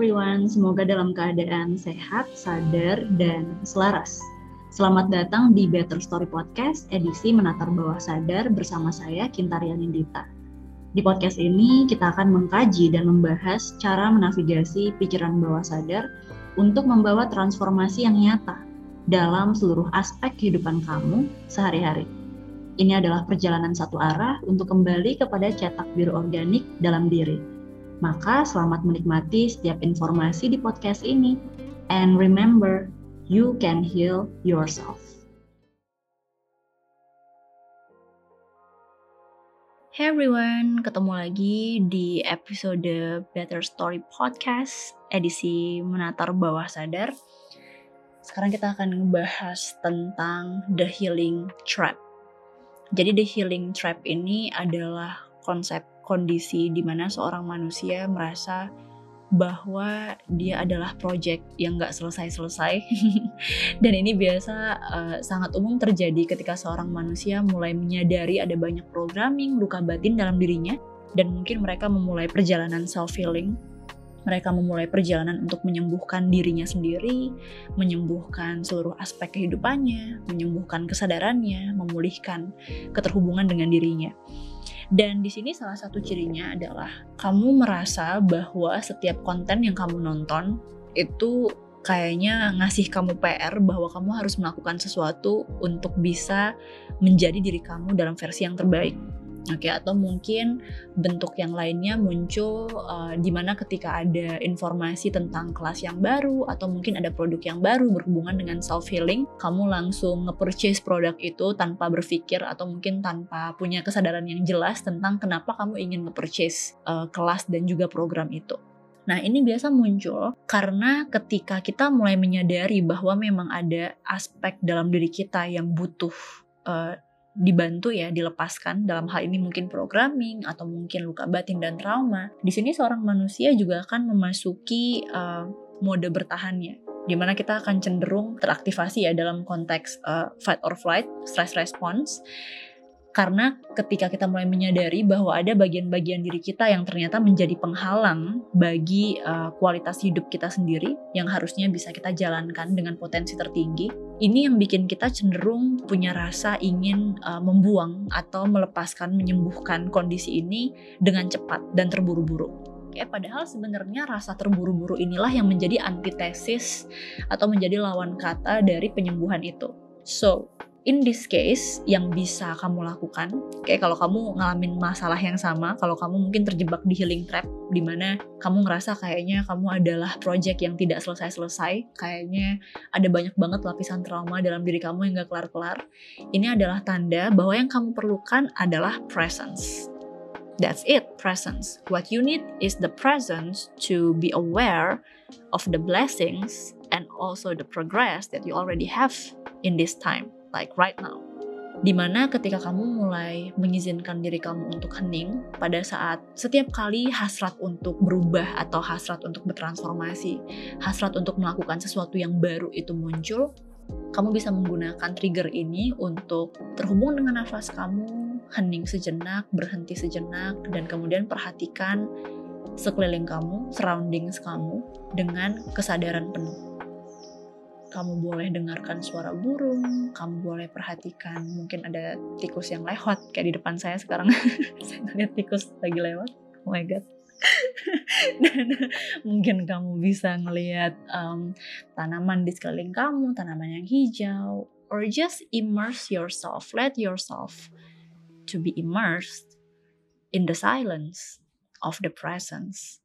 Everyone, semoga dalam keadaan sehat, sadar, dan selaras. Selamat datang di Better Story Podcast edisi Menatar Bawah Sadar bersama saya Kintaria Nindita. Di podcast ini kita akan mengkaji dan membahas cara menavigasi pikiran bawah sadar untuk membawa transformasi yang nyata dalam seluruh aspek kehidupan kamu sehari-hari. Ini adalah perjalanan satu arah untuk kembali kepada cetak biru organik dalam diri maka selamat menikmati setiap informasi di podcast ini. And remember, you can heal yourself. Hey everyone, ketemu lagi di episode Better Story Podcast edisi Menatar Bawah Sadar. Sekarang kita akan membahas tentang The Healing Trap. Jadi The Healing Trap ini adalah konsep kondisi di mana seorang manusia merasa bahwa dia adalah project yang gak selesai-selesai dan ini biasa uh, sangat umum terjadi ketika seorang manusia mulai menyadari ada banyak programming luka batin dalam dirinya dan mungkin mereka memulai perjalanan self healing mereka memulai perjalanan untuk menyembuhkan dirinya sendiri, menyembuhkan seluruh aspek kehidupannya, menyembuhkan kesadarannya, memulihkan keterhubungan dengan dirinya. Dan di sini salah satu cirinya adalah kamu merasa bahwa setiap konten yang kamu nonton itu kayaknya ngasih kamu PR bahwa kamu harus melakukan sesuatu untuk bisa menjadi diri kamu dalam versi yang terbaik. Oke, okay, atau mungkin bentuk yang lainnya muncul uh, di mana ketika ada informasi tentang kelas yang baru atau mungkin ada produk yang baru berhubungan dengan self healing, kamu langsung nge-purchase produk itu tanpa berpikir atau mungkin tanpa punya kesadaran yang jelas tentang kenapa kamu ingin nge-purchase uh, kelas dan juga program itu. Nah, ini biasa muncul karena ketika kita mulai menyadari bahwa memang ada aspek dalam diri kita yang butuh uh, dibantu ya dilepaskan dalam hal ini mungkin programming atau mungkin luka batin dan trauma di sini seorang manusia juga akan memasuki uh, mode bertahannya di mana kita akan cenderung teraktivasi ya dalam konteks uh, fight or flight stress response karena ketika kita mulai menyadari bahwa ada bagian-bagian diri kita yang ternyata menjadi penghalang bagi uh, kualitas hidup kita sendiri yang harusnya bisa kita jalankan dengan potensi tertinggi, ini yang bikin kita cenderung punya rasa ingin uh, membuang atau melepaskan, menyembuhkan kondisi ini dengan cepat dan terburu-buru. Ya, padahal sebenarnya rasa terburu-buru inilah yang menjadi antitesis atau menjadi lawan kata dari penyembuhan itu. So, in this case yang bisa kamu lakukan kayak kalau kamu ngalamin masalah yang sama kalau kamu mungkin terjebak di healing trap di mana kamu ngerasa kayaknya kamu adalah project yang tidak selesai-selesai kayaknya ada banyak banget lapisan trauma dalam diri kamu yang gak kelar-kelar ini adalah tanda bahwa yang kamu perlukan adalah presence That's it, presence. What you need is the presence to be aware of the blessings and also the progress that you already have in this time like right now. Di mana ketika kamu mulai mengizinkan diri kamu untuk hening pada saat setiap kali hasrat untuk berubah atau hasrat untuk bertransformasi, hasrat untuk melakukan sesuatu yang baru itu muncul, kamu bisa menggunakan trigger ini untuk terhubung dengan nafas kamu, hening sejenak, berhenti sejenak, dan kemudian perhatikan sekeliling kamu, surroundings kamu dengan kesadaran penuh kamu boleh dengarkan suara burung, kamu boleh perhatikan mungkin ada tikus yang lewat kayak di depan saya sekarang. saya ngeliat tikus lagi lewat. Oh my god. Dan mungkin kamu bisa ngelihat um, tanaman di sekeliling kamu, tanaman yang hijau, or just immerse yourself, let yourself to be immersed in the silence of the presence.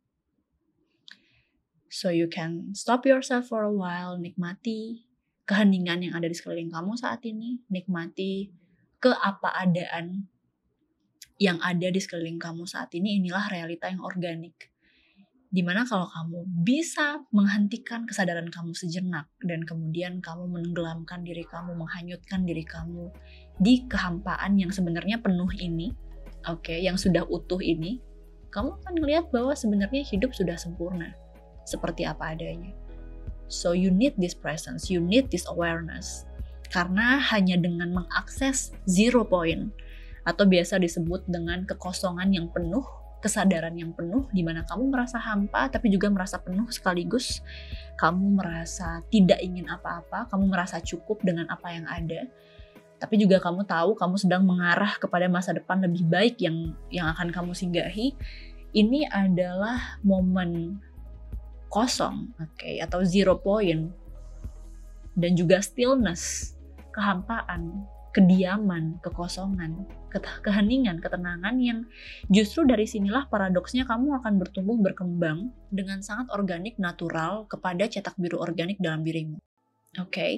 So you can stop yourself for a while, nikmati keheningan yang ada di sekeliling kamu saat ini, nikmati keapa-adaan yang ada di sekeliling kamu saat ini, inilah realita yang organik. Di mana kalau kamu bisa menghentikan kesadaran kamu sejenak dan kemudian kamu menenggelamkan diri kamu, menghanyutkan diri kamu di kehampaan yang sebenarnya penuh ini, oke, okay, yang sudah utuh ini, kamu akan melihat bahwa sebenarnya hidup sudah sempurna seperti apa adanya. So you need this presence, you need this awareness. Karena hanya dengan mengakses zero point atau biasa disebut dengan kekosongan yang penuh kesadaran yang penuh di mana kamu merasa hampa tapi juga merasa penuh sekaligus kamu merasa tidak ingin apa-apa, kamu merasa cukup dengan apa yang ada. Tapi juga kamu tahu kamu sedang mengarah kepada masa depan lebih baik yang yang akan kamu singgahi. Ini adalah momen kosong, oke, okay, atau zero point dan juga stillness, kehampaan, kediaman, kekosongan, keheningan, ketenangan yang justru dari sinilah paradoksnya kamu akan bertumbuh berkembang dengan sangat organik, natural kepada cetak biru organik dalam dirimu. Oke, okay?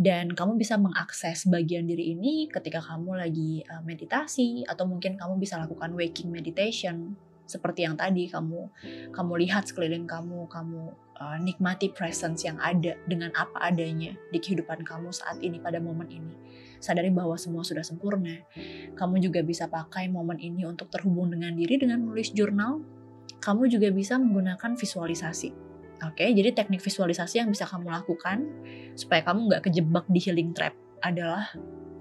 dan kamu bisa mengakses bagian diri ini ketika kamu lagi uh, meditasi atau mungkin kamu bisa lakukan waking meditation seperti yang tadi kamu kamu lihat sekeliling kamu, kamu uh, nikmati presence yang ada dengan apa adanya di kehidupan kamu saat ini pada momen ini sadari bahwa semua sudah sempurna. Kamu juga bisa pakai momen ini untuk terhubung dengan diri dengan menulis jurnal. Kamu juga bisa menggunakan visualisasi. Oke, jadi teknik visualisasi yang bisa kamu lakukan supaya kamu nggak kejebak di healing trap adalah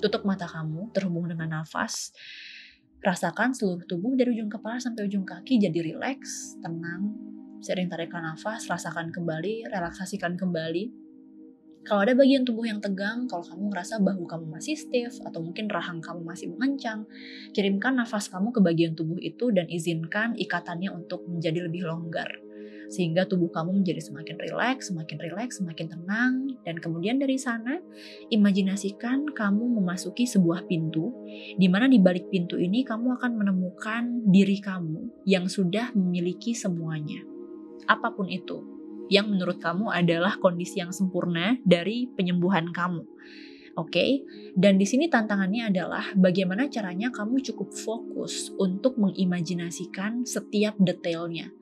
tutup mata kamu, terhubung dengan nafas, rasakan seluruh tubuh dari ujung kepala sampai ujung kaki jadi rileks, tenang, sering tarikan nafas, rasakan kembali, relaksasikan kembali, kalau ada bagian tubuh yang tegang, kalau kamu ngerasa bahu kamu masih stiff atau mungkin rahang kamu masih mengencang, kirimkan nafas kamu ke bagian tubuh itu dan izinkan ikatannya untuk menjadi lebih longgar. Sehingga tubuh kamu menjadi semakin rileks, semakin rileks, semakin tenang. Dan kemudian dari sana, imajinasikan kamu memasuki sebuah pintu, di mana di balik pintu ini kamu akan menemukan diri kamu yang sudah memiliki semuanya. Apa pun itu, yang menurut kamu adalah kondisi yang sempurna dari penyembuhan kamu. Oke, okay? dan di sini tantangannya adalah bagaimana caranya kamu cukup fokus untuk mengimajinasikan setiap detailnya.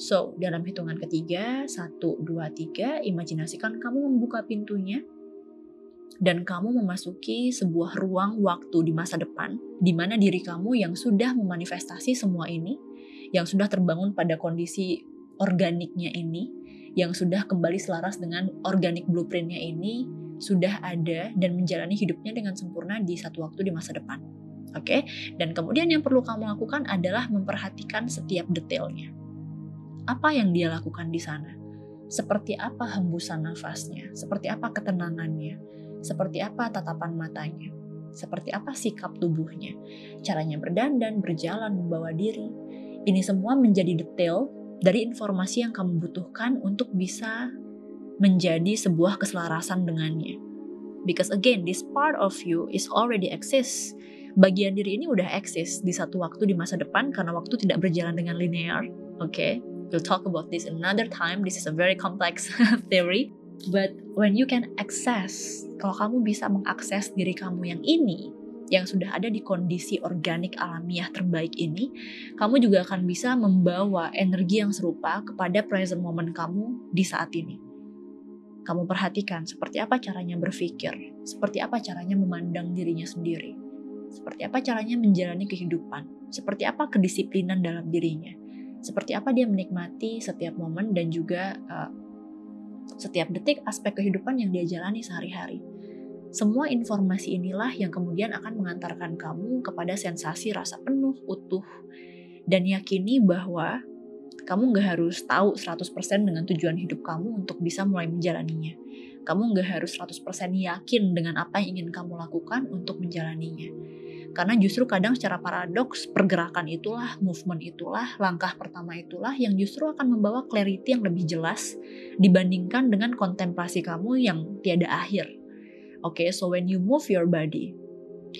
So, dalam hitungan ketiga, satu, dua, tiga, imajinasikan kamu membuka pintunya, dan kamu memasuki sebuah ruang waktu di masa depan, di mana diri kamu yang sudah memanifestasi semua ini, yang sudah terbangun pada kondisi organiknya ini, yang sudah kembali selaras dengan organik blueprintnya ini sudah ada dan menjalani hidupnya dengan sempurna di satu waktu di masa depan. Oke, okay? dan kemudian yang perlu kamu lakukan adalah memperhatikan setiap detailnya. Apa yang dia lakukan di sana? Seperti apa hembusan nafasnya? Seperti apa ketenangannya? Seperti apa tatapan matanya? Seperti apa sikap tubuhnya? Caranya berdandan, berjalan, membawa diri. Ini semua menjadi detail dari informasi yang kamu butuhkan untuk bisa menjadi sebuah keselarasan dengannya. Because again, this part of you is already exists. Bagian diri ini udah eksis di satu waktu di masa depan karena waktu tidak berjalan dengan linear. Oke, okay? We'll talk about this another time. This is a very complex theory. But when you can access, kalau kamu bisa mengakses diri kamu yang ini, yang sudah ada di kondisi organik alamiah terbaik ini, kamu juga akan bisa membawa energi yang serupa kepada present moment kamu di saat ini. Kamu perhatikan seperti apa caranya berpikir, seperti apa caranya memandang dirinya sendiri, seperti apa caranya menjalani kehidupan, seperti apa kedisiplinan dalam dirinya, seperti apa dia menikmati setiap momen dan juga uh, setiap detik aspek kehidupan yang dia jalani sehari-hari semua informasi inilah yang kemudian akan mengantarkan kamu kepada sensasi rasa penuh, utuh, dan yakini bahwa kamu nggak harus tahu 100% dengan tujuan hidup kamu untuk bisa mulai menjalaninya. Kamu nggak harus 100% yakin dengan apa yang ingin kamu lakukan untuk menjalaninya. Karena justru kadang secara paradoks, pergerakan itulah, movement itulah, langkah pertama itulah yang justru akan membawa clarity yang lebih jelas dibandingkan dengan kontemplasi kamu yang tiada akhir Oke, okay, so when you move your body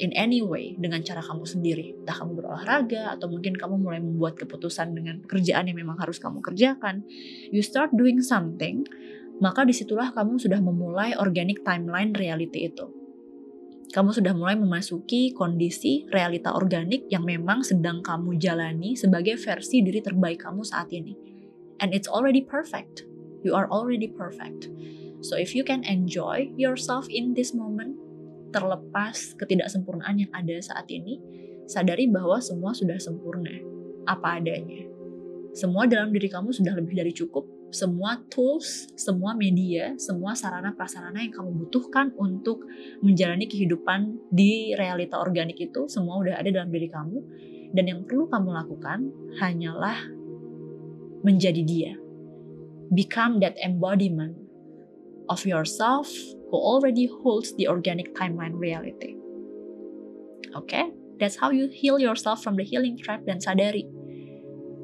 in any way dengan cara kamu sendiri, entah kamu berolahraga atau mungkin kamu mulai membuat keputusan dengan pekerjaan yang memang harus kamu kerjakan, you start doing something, maka di situlah kamu sudah memulai organic timeline reality itu. Kamu sudah mulai memasuki kondisi realita organik yang memang sedang kamu jalani sebagai versi diri terbaik kamu saat ini. And it's already perfect. You are already perfect. So if you can enjoy yourself in this moment, terlepas ketidaksempurnaan yang ada saat ini, sadari bahwa semua sudah sempurna, apa adanya. Semua dalam diri kamu sudah lebih dari cukup, semua tools, semua media, semua sarana prasarana yang kamu butuhkan untuk menjalani kehidupan di realita organik itu semua udah ada dalam diri kamu Dan yang perlu kamu lakukan hanyalah menjadi dia. Become that embodiment of yourself who already holds the organic timeline reality. Oke, okay? that's how you heal yourself from the healing trap dan sadari.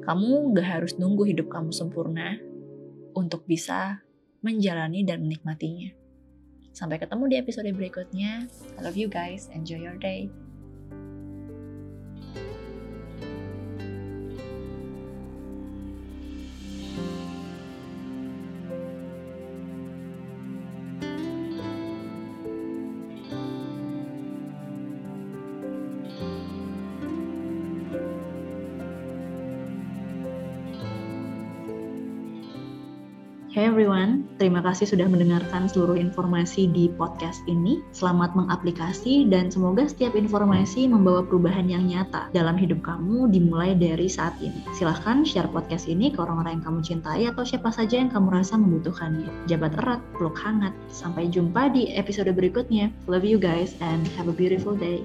Kamu gak harus nunggu hidup kamu sempurna untuk bisa menjalani dan menikmatinya. Sampai ketemu di episode berikutnya. I love you guys. Enjoy your day. Hey everyone, terima kasih sudah mendengarkan seluruh informasi di podcast ini. Selamat mengaplikasi dan semoga setiap informasi membawa perubahan yang nyata dalam hidup kamu dimulai dari saat ini. Silahkan share podcast ini ke orang-orang yang kamu cintai atau siapa saja yang kamu rasa membutuhkannya. Jabat erat, peluk hangat. Sampai jumpa di episode berikutnya. Love you guys and have a beautiful day.